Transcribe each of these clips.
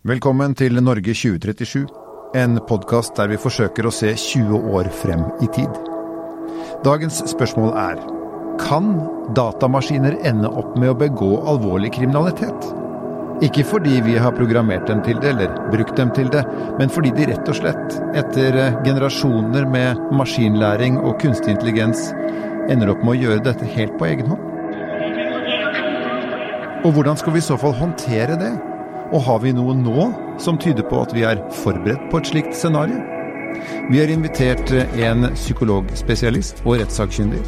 Velkommen til Norge 2037, en podkast der vi forsøker å se 20 år frem i tid. Dagens spørsmål er kan datamaskiner ende opp med å begå alvorlig kriminalitet? Ikke fordi vi har programmert dem til det eller brukt dem til det, men fordi de rett og slett, etter generasjoner med maskinlæring og kunstig intelligens, ender opp med å gjøre dette helt på egen hånd. Og hvordan skal vi i så fall håndtere det? Og har vi noe nå som tyder på at vi er forberedt på et slikt scenario? Vi har invitert en psykologspesialist og rettssakkyndig,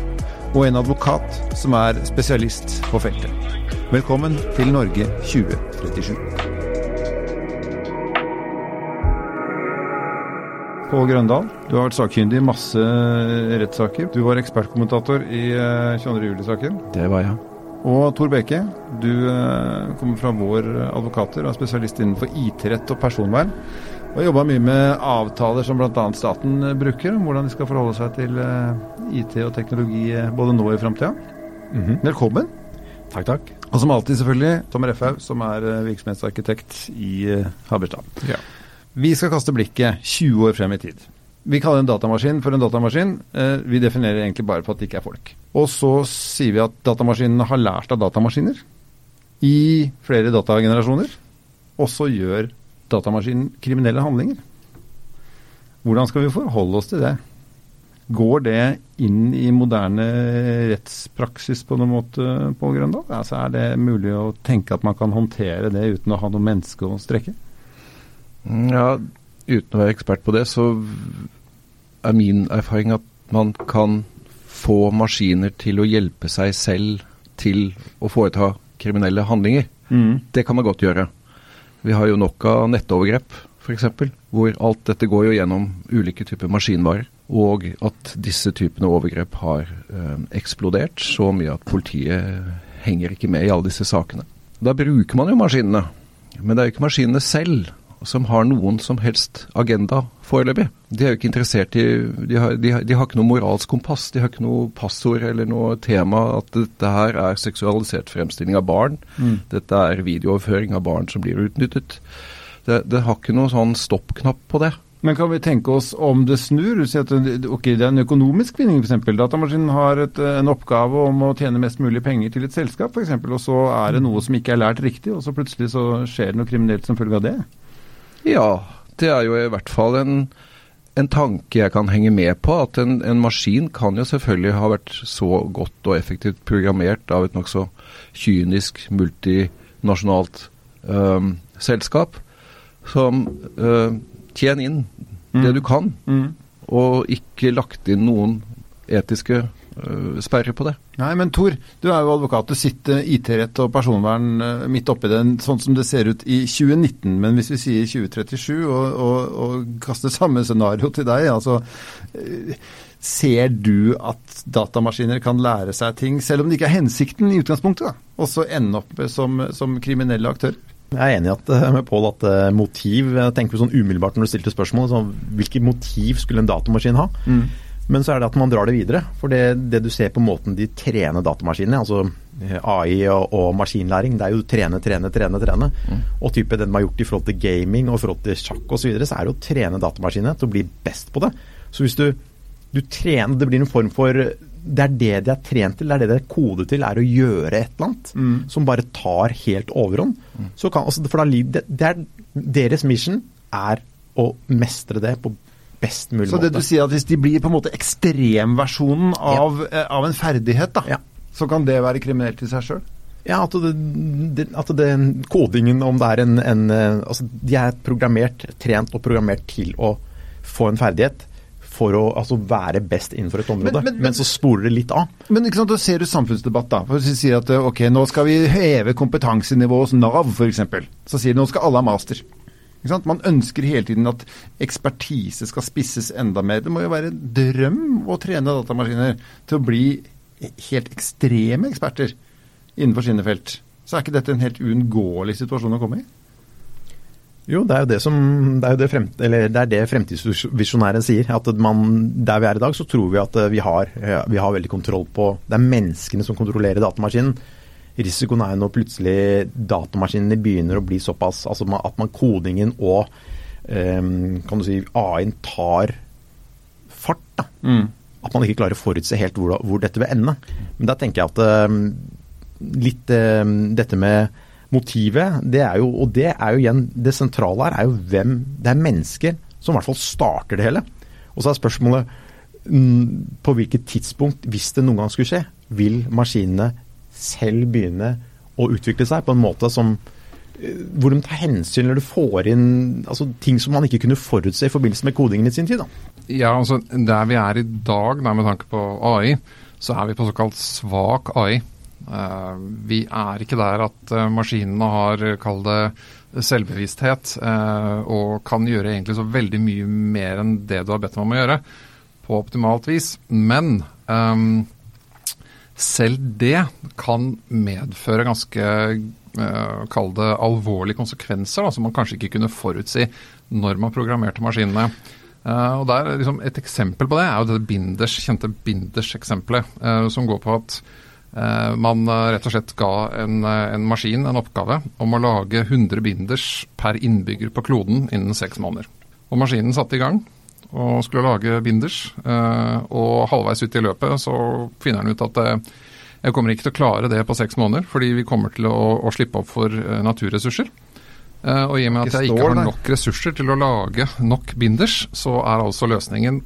og en advokat som er spesialist på feltet. Velkommen til Norge 2037. Pål Grøndal, du har vært sakkyndig i masse rettssaker. Du var ekspertkommentator i 22. juli-saken. Det var jeg. Og Tor Beke, du kommer fra vår advokater og er spesialist innenfor IT-rett og personvern. Og har jobba mye med avtaler som bl.a. staten bruker, om hvordan de skal forholde seg til IT og teknologi både nå og i framtida. Mm -hmm. Velkommen. Takk, takk. Og som alltid, selvfølgelig, Tom Refhaug, som er virksomhetsarkitekt i Haberstad. Ja. Vi skal kaste blikket 20 år frem i tid. Vi kaller en datamaskin for en datamaskin. Vi definerer egentlig bare på at det ikke er folk. Og så sier vi at datamaskinene har lært av datamaskiner i flere datagenerasjoner. Og så gjør datamaskinen kriminelle handlinger. Hvordan skal vi forholde oss til det? Går det inn i moderne rettspraksis på noen måte, på Grøndal? Altså, er det mulig å tenke at man kan håndtere det uten å ha noe menneske å strekke? Ja, uten å være ekspert på det, så er min erfaring at man kan få maskiner til å hjelpe seg selv til å foreta kriminelle handlinger. Mm. Det kan man godt gjøre. Vi har jo nok av nettovergrep, f.eks., hvor alt dette går jo gjennom ulike typer maskinvarer. Og at disse typene overgrep har eh, eksplodert så mye at politiet henger ikke med i alle disse sakene. Da bruker man jo maskinene, men det er jo ikke maskinene selv som har noen som helst agenda foreløpig. De er jo ikke interessert i de har, de, har, de har, ikke noe moralsk kompass. De har ikke noe passord eller noe tema at dette her er seksualisert fremstilling av barn. Mm. Dette er videooverføring av barn som blir utnyttet. Det, det har ikke noen sånn stoppknapp på det. Men kan vi tenke oss om det snur? Si at okay, det er en økonomisk vinning, f.eks. Datamaskinen har et, en oppgave om å tjene mest mulig penger til et selskap, f.eks. Og så er det noe som ikke er lært riktig, og så plutselig så skjer det noe kriminelt som følge av det? Ja, det er jo i hvert fall en, en tanke jeg kan henge med på. At en, en, maskin kan jo selvfølgelig ha vært så godt og effektivt programmert av et nokså kynisk, multinasjonalt um, selskap som uh, tjener inn Mm. det du kan, Mm. og ikke lagt inn noen etiske uh, sperrer på det. Nei, men Tor, du er jo advokat. Du sitter IT-rett og personvern uh, midt oppi den, sånn som det ser ut i 2019. Men hvis vi sier 2037 og, og, og kaster samme scenario til deg, altså uh, Ser du at datamaskiner kan lære seg ting, selv om det ikke er hensikten i utgangspunktet, da, og så ende opp som, som kriminelle aktører? Jeg er enig at, med Pål at motiv Jeg tenker sånn umiddelbart når du stilte spørsmål, så hvilket motiv skulle en datamaskin ha? Mm. Men så er det at man drar det videre. For det, det du ser på måten de trener datamaskinene, altså AI og, og maskinlæring, det er jo trene, trene, trene, trene. Mm. Og type det de har gjort i forhold til gaming og i forhold til sjakk osv., så, videre, så er det å trene datamaskinene til å bli best på det. Så hvis du, du trener Det blir en form for det er det de er trent til, det er det de er kodet til, er å gjøre et eller annet Mm. som bare tar helt overhånd. Så kan, altså, for da, det, det er, deres mission er å mestre det på best mulig Så det måte. du sier at hvis de blir på en måte ekstremversjonen av, ja. av en ferdighet, da, Ja. så kan det være kriminelt i seg sjøl? Ja, at, det, at det, kodingen, om det er en, en eh, Altså, de er programmert, trent og programmert til å få en ferdighet for å altså, være best innenfor et område. Men- Men, men- men- så sporer det litt av. Men ikke sant, da ser du samfunnsdebatt, da. For Hvis vi sier at eh, ok, nå skal vi heve kompetansenivået hos Nav, f.eks. Så sier de nå skal alle ha master. Man ønsker hele tiden at ekspertise skal spisses enda mer. Det må jo være en drøm å trene datamaskiner til å bli helt ekstreme eksperter innenfor sine felt. Så er ikke dette en helt uunngåelig situasjon å komme i? Jo, det er jo det som Det er, jo det frem, det, det fremtidsvisjonæren sier. At man, der vi er i dag, så tror vi at vi har, vi har veldig kontroll på Det er menneskene som kontrollerer datamaskinen. Risikoen er jo når plutselig datamaskinene begynner å bli såpass Altså at man kodingen og um, kan du si AI-en tar fart. da. Mm. At man ikke klarer å forutse helt hvor, hvor, dette vil ende. Men da tenker jeg at um, litt um, dette med motivet, det er jo, og det er jo igjen det sentrale her, er jo hvem Det er mennesker som i hvert fall starter det hele. Og så er spørsmålet på hvilket tidspunkt, hvis det noen gang skulle skje, vil maskinene selv begynne å utvikle seg på en måte som eh, hvor de tar hensyn eller du får inn altså, ting som man ikke kunne forutse i forbindelse med kodingen i sin tid. Da. Ja, altså Der vi er i dag da, med tanke på AI, så er vi på såkalt svak AI. Uh, eh, vi er ikke der at uh, maskinene har, kall det, selvbevissthet uh, og kan gjøre egentlig så veldig mye mer enn det du har bedt dem om å gjøre, på optimalt vis. Men um, selv det kan medføre ganske uh, kall det alvorlige konsekvenser, da, som man kanskje ikke kunne forutsi når man programmerte maskinene. Uh, og der, liksom, Et eksempel på det er jo det Binders, kjente Binders-eksempelet, uh, som går på at man rett og slett ga en, en, maskin en oppgave om å lage 100 binders per innbygger på kloden innen seks måneder. Og Maskinen satte i gang, og skulle lage binders. Eh, og halvveis ut i løpet så finner han ut at eh, jeg kommer ikke til å klare det på seks måneder, fordi vi kommer til å, å slippe opp for eh, naturressurser. Og i og med at jeg ikke har nok ressurser til å lage nok binders, så er altså løsningen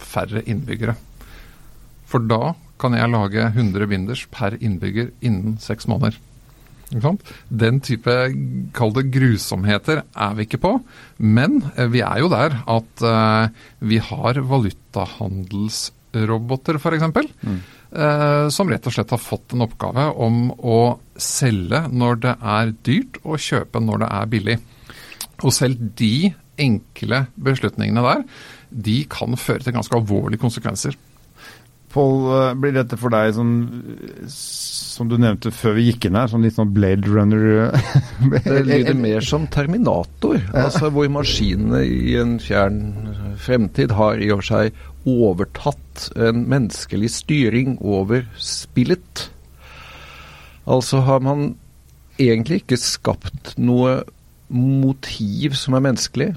færre innbyggere. For da kan jeg lage 100 binders per innbygger innen seks måneder. Den type kall det grusomheter er vi ikke på. Men eh, vi er jo der at uh, vi har valutahandelsroboter f.eks. Mm. Uh, som rett og slett har fått en oppgave om å selge når det er dyrt, og kjøpe når det er billig. Og selv de enkle beslutningene der, de kan føre til ganske alvorlige konsekvenser. Pål, blir dette for deg sånn som du nevnte før vi gikk inn her, sånn litt sånn Blade Runner Det lyder mer som Terminator, altså hvor maskinene i en fjern fremtid har i og for seg overtatt en menneskelig styring over spillet. Altså har man egentlig ikke skapt noe motiv som er menneskelig,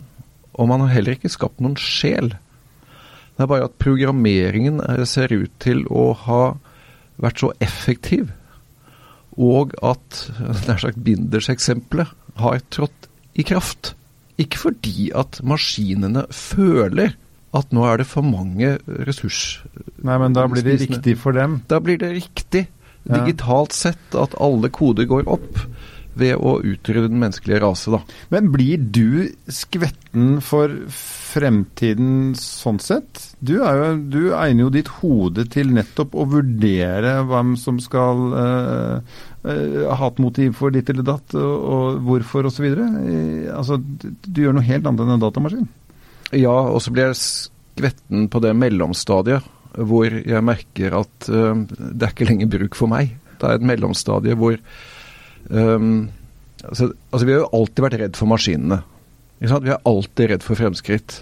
og man har heller ikke skapt noen sjel. Det er bare at programmeringen ser ut til å ha vært så effektiv og at nær sagt Binders-eksempelet har trådt i kraft. Ikke fordi at maskinene føler at nå er det for mange ressurs... Nei, men da blir det riktig for dem? Da blir det riktig, digitalt sett, at alle koder går opp ved å utrydde den menneskelige rase, da. Men blir du skvetten for fremtiden sånn sett? Du, jo, du egner jo ditt hode til nettopp å vurdere hvem som skal uh, uh, ha et motiv for ditt eller datt, og, og hvorfor osv. Uh, altså, du gjør noe helt annet enn en datamaskin. Ja, og så blir jeg skvetten på det mellomstadiet hvor jeg merker at uh, det er ikke lenger bruk for meg. Det er et mellomstadie hvor um, altså, altså, vi har jo alltid vært redd for maskinene. Vi er alltid redd for fremskritt.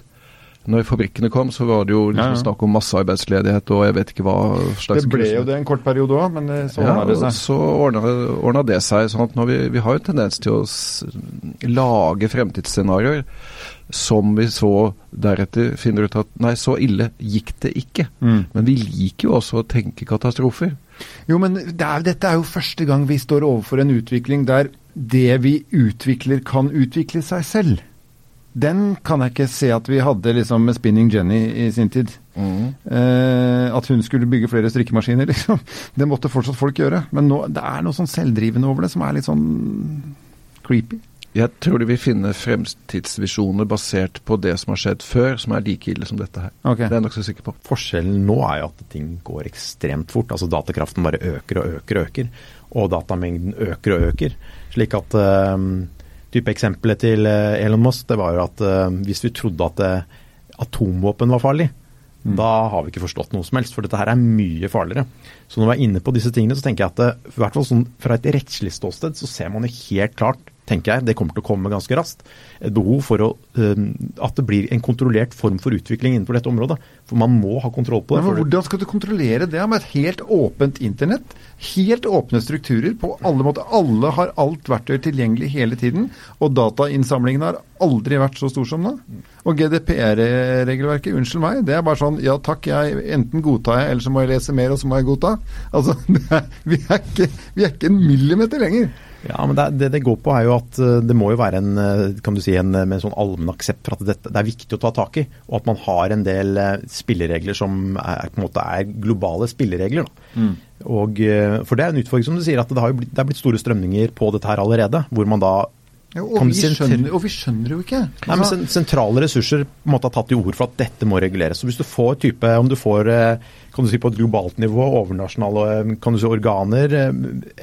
Når fabrikkene kom, så var det jo liksom ja, ja. snakk om massearbeidsledighet og jeg vet ikke hva slags Det ble jo det en kort periode òg, men så ordna ja, det seg. Så ordna det seg. sånn at vi, vi, har jo tendens til å lage fremtidsscenarioer som vi så deretter finner ut at nei, så ille gikk det ikke. Mm. Men vi liker jo også å tenke katastrofer. Jo, men det er, dette er jo første gang vi står overfor en utvikling der det vi utvikler, kan utvikle seg selv. Den kan jeg ikke se at vi hadde liksom med Spinning Jenny i sin tid. Mm. Eh, at hun skulle bygge flere strikkemaskiner, liksom. Det måtte fortsatt folk gjøre. Men nå, det er noe sånn selvdrivende over det som er litt sånn creepy. Jeg tror de vil finne fremtidsvisjoner basert på det som har skjedd før, som er like ille som dette her. Okay. Det er jeg nokså sikker på. Forskjellen nå er jo at ting går ekstremt fort. Altså Datakraften bare øker og øker og øker. Og datamengden øker og øker. Slik at uh, type Eksempelet til eh, Elon Musk det var jo at uh, hvis vi trodde at uh, atomvåpen var farlig, mm. da har vi ikke forstått noe som helst. For dette her er mye farligere. Så når vi er inne på disse tingene, så tenker jeg at uh, i hvert fall sånn, fra et rettslig ståsted så ser man jo helt klart tenker jeg. Det kommer til å komme ganske raskt. Et behov for å, eh, at det blir en kontrollert form for utvikling innenfor dette området. For man må ha kontroll på det. Men hvordan skal du kontrollere det med et helt åpent internett? Helt åpne strukturer på alle måter. Alle har alt verktøy tilgjengelig hele tiden. Og datainnsamlingen har aldri vært så stor som nå. Og GDPR-regelverket, unnskyld meg, det er bare sånn ja takk, jeg enten godtar jeg, eller så må jeg lese mer, og så må jeg godta. Altså, er, vi, er ikke, vi er ikke en millimeter lenger. Ja, men det, det det går på er jo at eh, det må jo være en eh, kan du si, en, eh, med en sånn allmenn aksept for at det, det er viktig å ta tak i. Og at man har en del spilleregler som er, på en måte er globale spilleregler. Da. Og, for det er en utfordring, som du sier, at det, har jo blitt, det er blitt store strømninger på dette her allerede. Hvor man da Ja, og, vi skjønner, og vi skjønner jo ikke. Nei, men sen Sentrale ressurser på en måte har tatt til ord for at dette må reguleres. Så hvis du får type, Om du får eh, kan du si på et globalt nivå overnasjonale eh, kan du si organer, eh,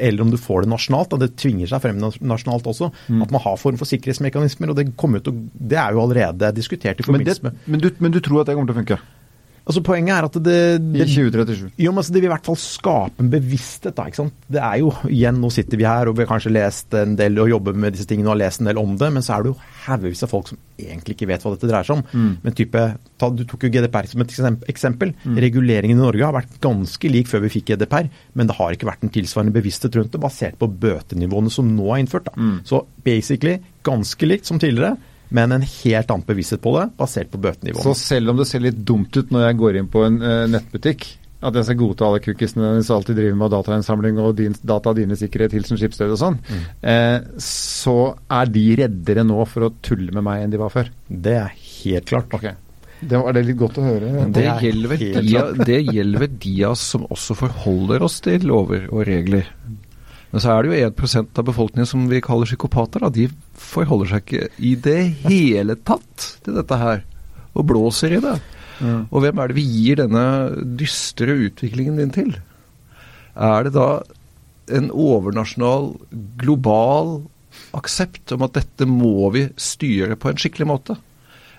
eller om du får det nasjonalt, og det tvinger seg frem nasjonalt også, at man har form for sikkerhetsmekanismer. og Det, ut, og det er jo allerede diskutert i forbindelse med men, du, men du tror at det kommer til å funke? Altså Poenget er at det, I 2037? jo, men altså, Det vil i hvert fall skape en bevissthet. da, ikke sant? Det er jo, igjen, Nå sitter vi her og vi har kanskje lest en del og jobber med disse tingene og har lest en del om det, men så er det jo haugevis av folk som egentlig ikke vet hva dette dreier seg om. Men type, ta, Du tok jo GDPR som et eksempel. eksempel. Reguleringen i Norge har vært ganske lik før vi fikk GDPR, men det har ikke vært en tilsvarende bevissthet rundt det, basert på bøtenivåene som nå er innført. da. Så basically ganske likt som tidligere. Men en helt annen bevissthet på det, basert på bøtenivået. Så selv om det ser litt dumt ut når jeg går inn på en uh, nettbutikk, at jeg skal godta alle cookiesene deres og alltid driver med datainnsamling og din, data av dine sikkerhet, Hilsen skipsdød og sånn, eh, så er de reddere nå for å tulle med meg enn de var før. Det er helt klart. Okay. Det var det litt godt å høre. Det Det er gjelder, vel de, det gjelder de av oss som også forholder oss til lover og regler. Men så er det jo 1 av befolkningen som vi kaller psykopater. Da. De forholder seg ikke i det hele tatt til dette her, og blåser i det. Mm. Og hvem er det vi gir denne dystre utviklingen din til? Er det da en overnasjonal, global aksept om at dette må vi styre på en skikkelig måte?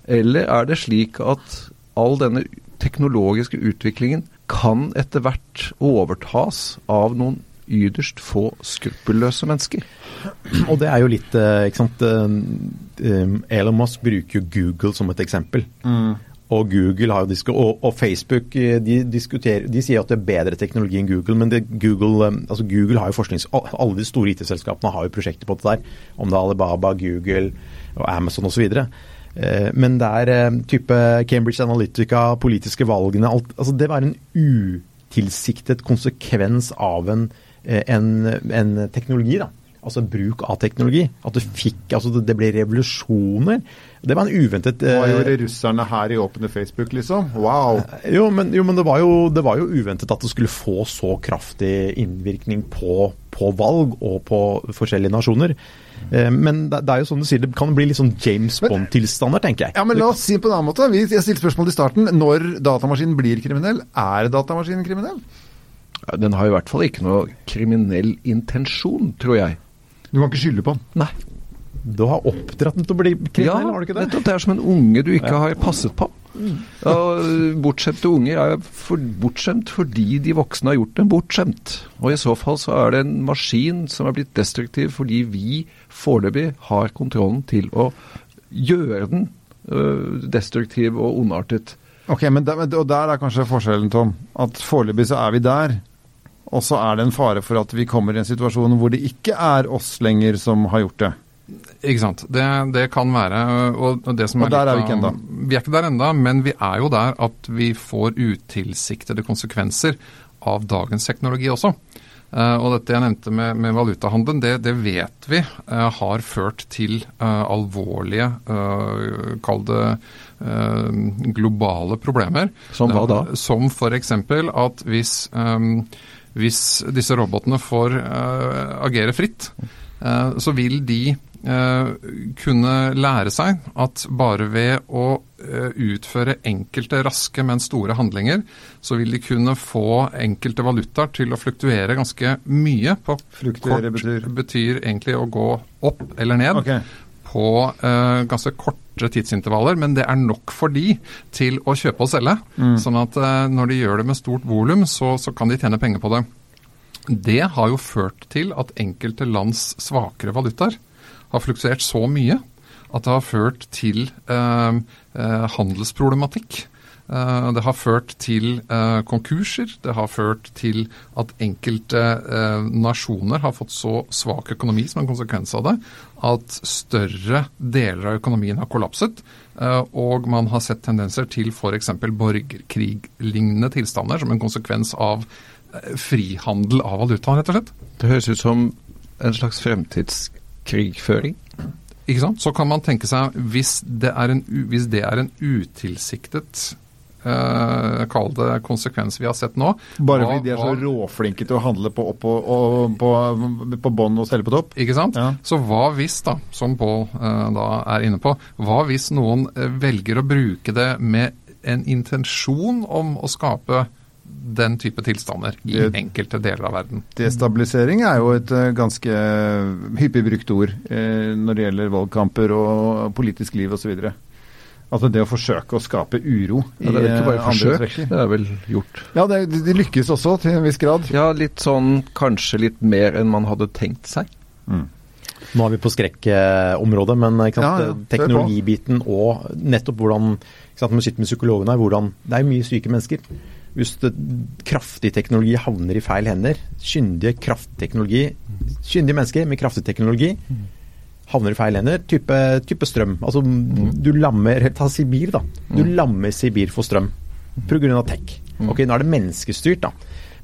Eller er det slik at all denne teknologiske utviklingen kan etter hvert overtas av noen yderst få skruppelløse mennesker? Og det er jo litt eh, ikke sant, eh, eh, Elon Musk bruker jo Google som et eksempel. Og Google har jo og, og Facebook de, diskuterer, de sier at det er bedre teknologi enn Google, men det, Google, altså Google har jo forsknings... Alle de store IT-selskapene har jo prosjekter på det der. Om det er Alibaba, Google og Amazon osv. Eh, Men det er type Cambridge Analytica, politiske valgene alt, altså Det var en utilsiktet konsekvens av en, en, en teknologi. da altså bruk av teknologi. At det fikk, altså det, ble revolusjoner. Det var en uventet eh, Hva gjorde russerne her i åpne Facebook, liksom? Wow! jo, men, jo, men det, var jo, det var jo uventet at det skulle få så kraftig innvirkning på, på valg og på forskjellige nasjoner. Eh, men det, det er jo som du sier, det kan bli litt sånn James Bond-tilstander, tenker jeg. Ja, men La oss si det på en annen måte. Vi, jeg stilte spørsmål i starten. Når datamaskinen blir kriminell, er datamaskinen kriminell? Ja, Den har i hvert fall ikke noe kriminell intensjon, tror jeg. Du kan ikke skylde på den. Nei. Du har oppdratt den til å bli kriminell, har du ikke det? nettopp. Det er som en unge du ikke har passet på. Ja, bortskjemte unger er for, bortskjemt fordi de voksne har gjort dem bortskjemt. Og i så fall så er det en maskin som er blitt destruktiv fordi vi foreløpig har kontrollen til å gjøre den øh, destruktiv og ondartet. Ok, men der, og der er kanskje forskjellen, Tom. At foreløpig så er vi der. Og så er det en fare for at vi kommer i en situasjon hvor det ikke er oss lenger som har gjort det. Ikke sant. Det, det kan være. Og, og, det som Og der litt er vi ikke ennå. Vi er ikke der ennå, men vi er jo der at vi får utilsiktede konsekvenser av dagens teknologi også. Eh, og dette jeg nevnte med, med valutahandelen, det, det vet vi eh, har ført til eh, alvorlige, kall det globale problemer. Som hva da? Som f.eks. at hvis, hvis disse robotene får agere fritt, så vil de kunne lære seg at bare ved å eh, utføre enkelte raske, men store handlinger, så vil de kunne få enkelte valutaer til å fluktuere ganske mye. På Fluktuere kort betyr? betyr egentlig å gå opp eller ned Okay. på uh, ganske korte tidsintervaller, men det er nok for de til å kjøpe og selge. Sånn at uh, når de gjør det med stort volum, så, så kan de tjene penger på det. Det har jo ført til at enkelte lands svakere valutaer har fluktuert så mye at det har ført til eh, eh, handelsproblematikk. Eh, det har ført til eh, konkurser. Det har ført til at enkelte eh, nasjoner har fått så svak økonomi som en konsekvens av det, at større deler av økonomien har kollapset. Eh, og man har sett tendenser til f.eks. borgerkriglignende tilstander som en konsekvens av frihandel av valuta, rett og slett. Det høres ut som en slags fremtidskrigføring. Ikke sant? Så kan man tenke seg, hvis det er en, hvis det er en utilsiktet Uh, Kall det konsekvens vi har sett nå. Bare fordi de er så råflinke til å handle på opp og, og på, på bånn og selge på topp. Ikke sant? Ja. Så hva hvis, da, som Pål uh, da er inne på, hva hvis noen eh, velger å bruke det med en intensjon om å skape den type tilstander i Det- enkelte deler av verden? Destabilisering er jo et eh, ganske hyppig brukt ord eh, når det gjelder valgkamper og politisk liv osv. Altså det å forsøke å skape uro i Ja, det er ikke bare eh, forsøk, det er vel gjort. Ja, det, de- lykkes også til en viss grad. Ja, litt sånn kanskje litt mer enn man hadde tenkt seg. Nå er vi på skrekkområdet, men ikke sant, Ja, ja, teknologibiten og nettopp hvordan ikke sant, med psykologene her, hvordan Det er jo mye syke mennesker. Hvis det, kraftig teknologi havner i feil hender, kyndige kraftteknologi Kyndige mennesker med kraftig teknologi havner i feil hender, type, type strøm. Altså, du lammer Ta Sibir, da. Du lammer Sibir for strøm pga. tech. Ok, Nå er det menneskestyrt, da.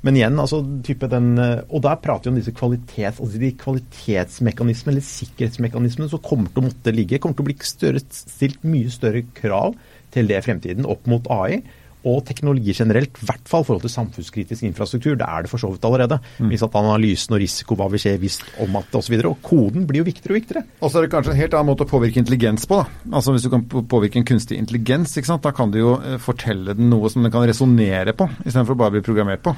Men igjen, altså, type den, eh, og der prater vi om disse kvalitets, altså de kvalitetsmekanismene eller sikkerhetsmekanismene som kommer til å måtte ligge, kommer til å bli større, stilt mye større krav til det i fremtiden opp mot AI. Og teknologi generelt, i hvert fall i forhold til samfunnskritisk infrastruktur. Det er det for så vidt allerede. Hvis at Analysen og risiko, hva vil skje hvis om at osv. Og, så og koden blir jo viktigere og viktigere. Og så er det kanskje en helt annen måte å påvirke intelligens på. da. Altså Hvis du kan påvirke en kunstig intelligens, ikke sant? da kan du jo eh, fortelle den noe som den kan resonnere på, istedenfor å bare bli programmert på.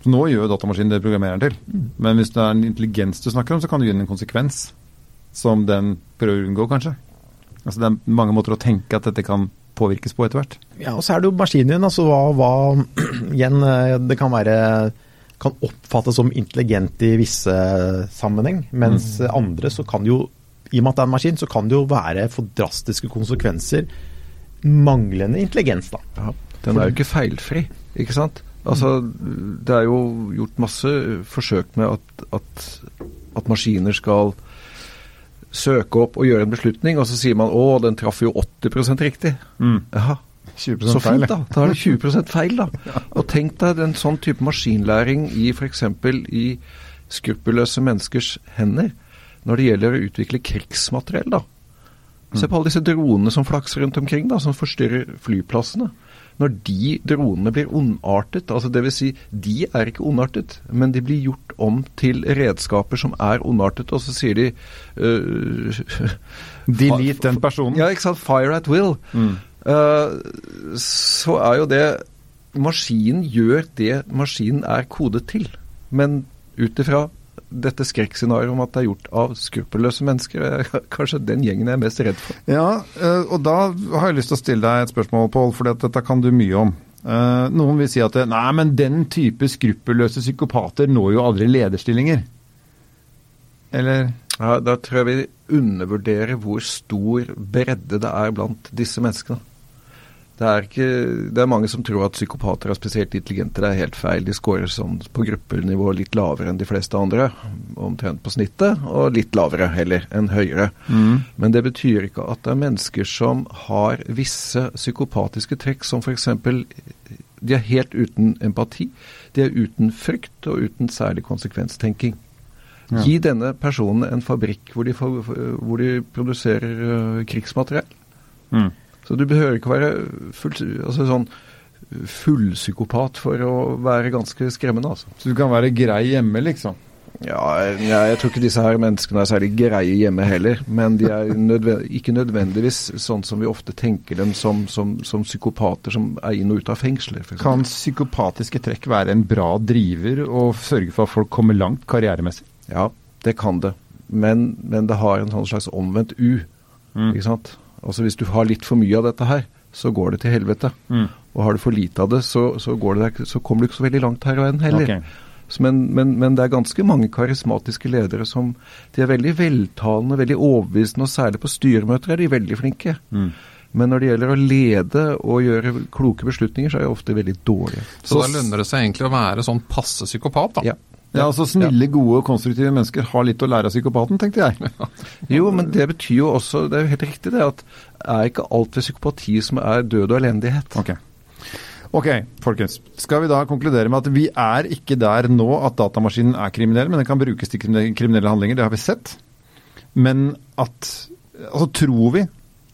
Så Nå gjør datamaskinen det programmerer den til. Men hvis det er en intelligens du snakker om, så kan du gi den en konsekvens som den prøver å unngå, kanskje. Altså Det er mange måter å tenke at dette kan påvirkes på etter hvert. Ja, og så er det jo maskinen din. Altså hva, hva Igjen, eh, det kan være kan oppfattes som intelligent i visse sammenheng, mens andre så kan jo i og med at det er en maskin, så kan det jo være for drastiske konsekvenser manglende intelligens, da. Ja, den er jo ikke feilfri, ikke sant? Altså, det er jo gjort masse forsøk med at, at, at maskiner skal søke opp og gjøre en beslutning, og så sier man å, den traff jo 80 riktig. Jaha, 20 så fint, da. Da er det 20 feil, da. Og tenk deg en sånn type maskinlæring i f.eks. i skruppelløse menneskers hender når det gjelder å utvikle krigsmateriell, da. Se på alle disse dronene som flakser rundt omkring, da, som forstyrrer flyplassene. Når de dronene blir ondartet, altså dvs. Si, de er ikke ondartet, men de blir gjort om til redskaper som er ondartet, og så sier de uh, Delete den personen. ja, ikke sant. Fire at will. Mm. Uh, så er jo det Maskinen gjør det maskinen er kodet til. Men ut ifra dette skrekkscenarioet om at det er gjort av skruppelløse mennesker, er kanskje den gjengen jeg er mest redd for. Ja, eh, og da har jeg lyst til å stille deg et spørsmål, Pål, for dette kan du mye om. Eh, Noen vil si at nei, men den type skruppelløse psykopater når jo aldri lederstillinger. Eller Ja, da tror jeg vi undervurderer hvor stor bredde det er blant disse menneskene. Det er, ikke, det er mange som tror at psykopater er spesielt intelligente. Det er helt feil. De scorer sånn på gruppenivå litt lavere enn de fleste andre. Omtrent på snittet, og litt lavere heller enn høyere. Men det betyr ikke at det er mennesker som har visse psykopatiske trekk, som f.eks. De er helt uten empati. De er uten frykt og uten særlig konsekvenstenking. Ja. Gi denne personen en fabrikk hvor de, får, hvor de produserer øh, krigsmateriell. mm. Så du behøver ikke være full, altså sånn fullpsykopat for å være ganske skremmende, altså. Så du kan være grei hjemme, liksom? Ja, jeg, jeg tror ikke disse her menneskene er særlig greie hjemme heller, men de er nødven ikke nødvendigvis sånn som vi ofte tenker dem som, som, som psykopater som er inn og ut av fengsler. Kan psykopatiske trekk være en bra driver og sørge for at folk kommer langt karrieremessig? Ja, det kan det. Men, men det har en sånn slags omvendt U. Mm. Ikke sant? Altså Hvis du har litt for mye av dette her, så går det til helvete. Mm. Og har du for lite av det, så, så, går det der, så kommer du ikke så veldig langt her og enn heller. Ok. Men, men, men, det er ganske mange karismatiske ledere som de er veldig veltalende, veldig overbevisende, og særlig på styremøter er de veldig flinke. Mm. Men når det gjelder å lede og gjøre kloke beslutninger, så er de ofte veldig dårlige. Så, så da lønner det seg egentlig å være sånn passe psykopat, da? Ja. Ja, altså Snille, gode og konstruktive mennesker har litt å lære av psykopaten, tenkte jeg. jo, men det betyr jo også, det er jo helt riktig det, at er ikke alt ved psykopati som er død og elendighet. Ok. Ok, folkens. Skal vi da konkludere med at vi er ikke der nå at datamaskinen er kriminell, men den kan brukes til kriminelle handlinger. Det har vi sett. Men at Altså, tror vi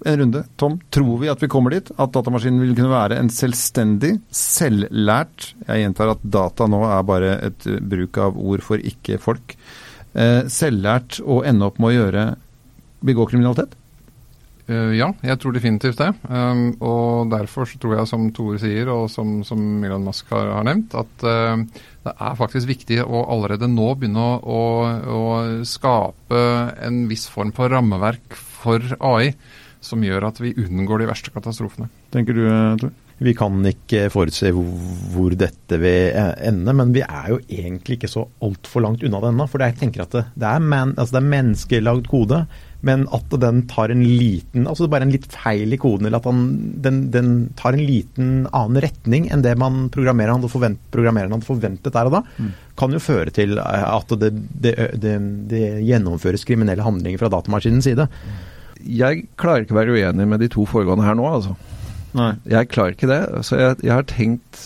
en runde, Tom, tror vi at vi kommer dit? At datamaskinen vil kunne være en selvstendig, selvlært Jeg gjentar at data nå er bare et bruk av ord for ikke-folk. Eh, selvlært å ende opp med å gjøre begå kriminalitet? Uh, ja, jeg tror definitivt det. Um, og derfor så tror jeg, som Tore sier, og som, som Milan Musk har, har nevnt, at uh, det er faktisk viktig å allerede nå begynne å, å, å, skape en viss form for rammeverk for AI som gjør at vi unngår de verste katastrofene. Tenker du, Tor? Vi kan ikke forutse hvor dette vil ende, men vi er jo egentlig ikke så altfor langt unna det ennå. For jeg tenker at det, det, er, men, altså det er menneskelagd kode. Men at den tar en liten altså bare en litt feil i koden, eller at den, den, den, tar en liten annen retning enn det man programmereren hadde, forvent, programmereren hadde forventet der og da, mm. kan jo føre til eh, at det, det, det, gjennomføres kriminelle handlinger fra datamaskinens side. Jeg klarer ikke å være uenig med de to foregående her nå, altså. Nei. Jeg klarer ikke det. Så jeg, jeg har tenkt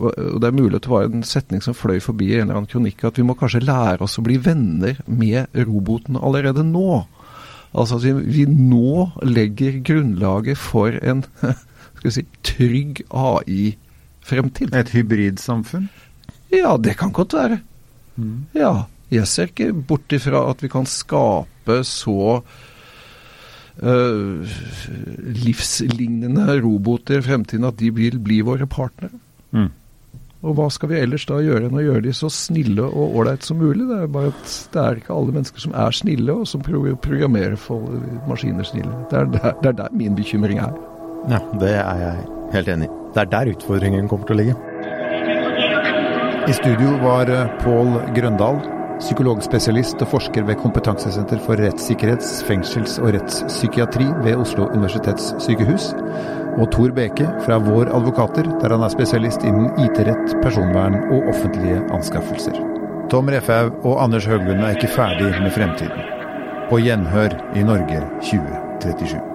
og det er mulig at det var en setning som fløy forbi i en eller annen kronikk, at vi må kanskje lære oss å bli venner med roboten allerede nå. Altså at vi nå legger grunnlaget for en skal vi si, trygg AI-fremtid. Et hybridsamfunn? Ja, det kan godt være. Mm. Ja. Jeg ser ikke bort ifra at vi kan skape så uh, livslignende roboter i fremtiden at de vil bli våre partnere. Mm. Og hva skal vi ellers da gjøre enn å gjøre de så snille og ålreit som mulig? Det er bare at det er ikke alle mennesker som er snille, og som programmerer for maskiner snille. Det er der, det er der min bekymring er. Ja, det er jeg helt enig i. Det er der utfordringen kommer til å ligge. I studio var eh, Pål Grøndal, psykologspesialist og forsker ved Kompetansesenter for rettssikkerhets-, fengsels- og rettspsykiatri ved Oslo universitetssykehus og Tor Beke fra Vår advokater, der han er spesialist innen IT-rett, personvern og offentlige anskaffelser. Tom Refhaug og Anders Høglund er ikke ferdig med fremtiden. På gjenhør i Norge 2037.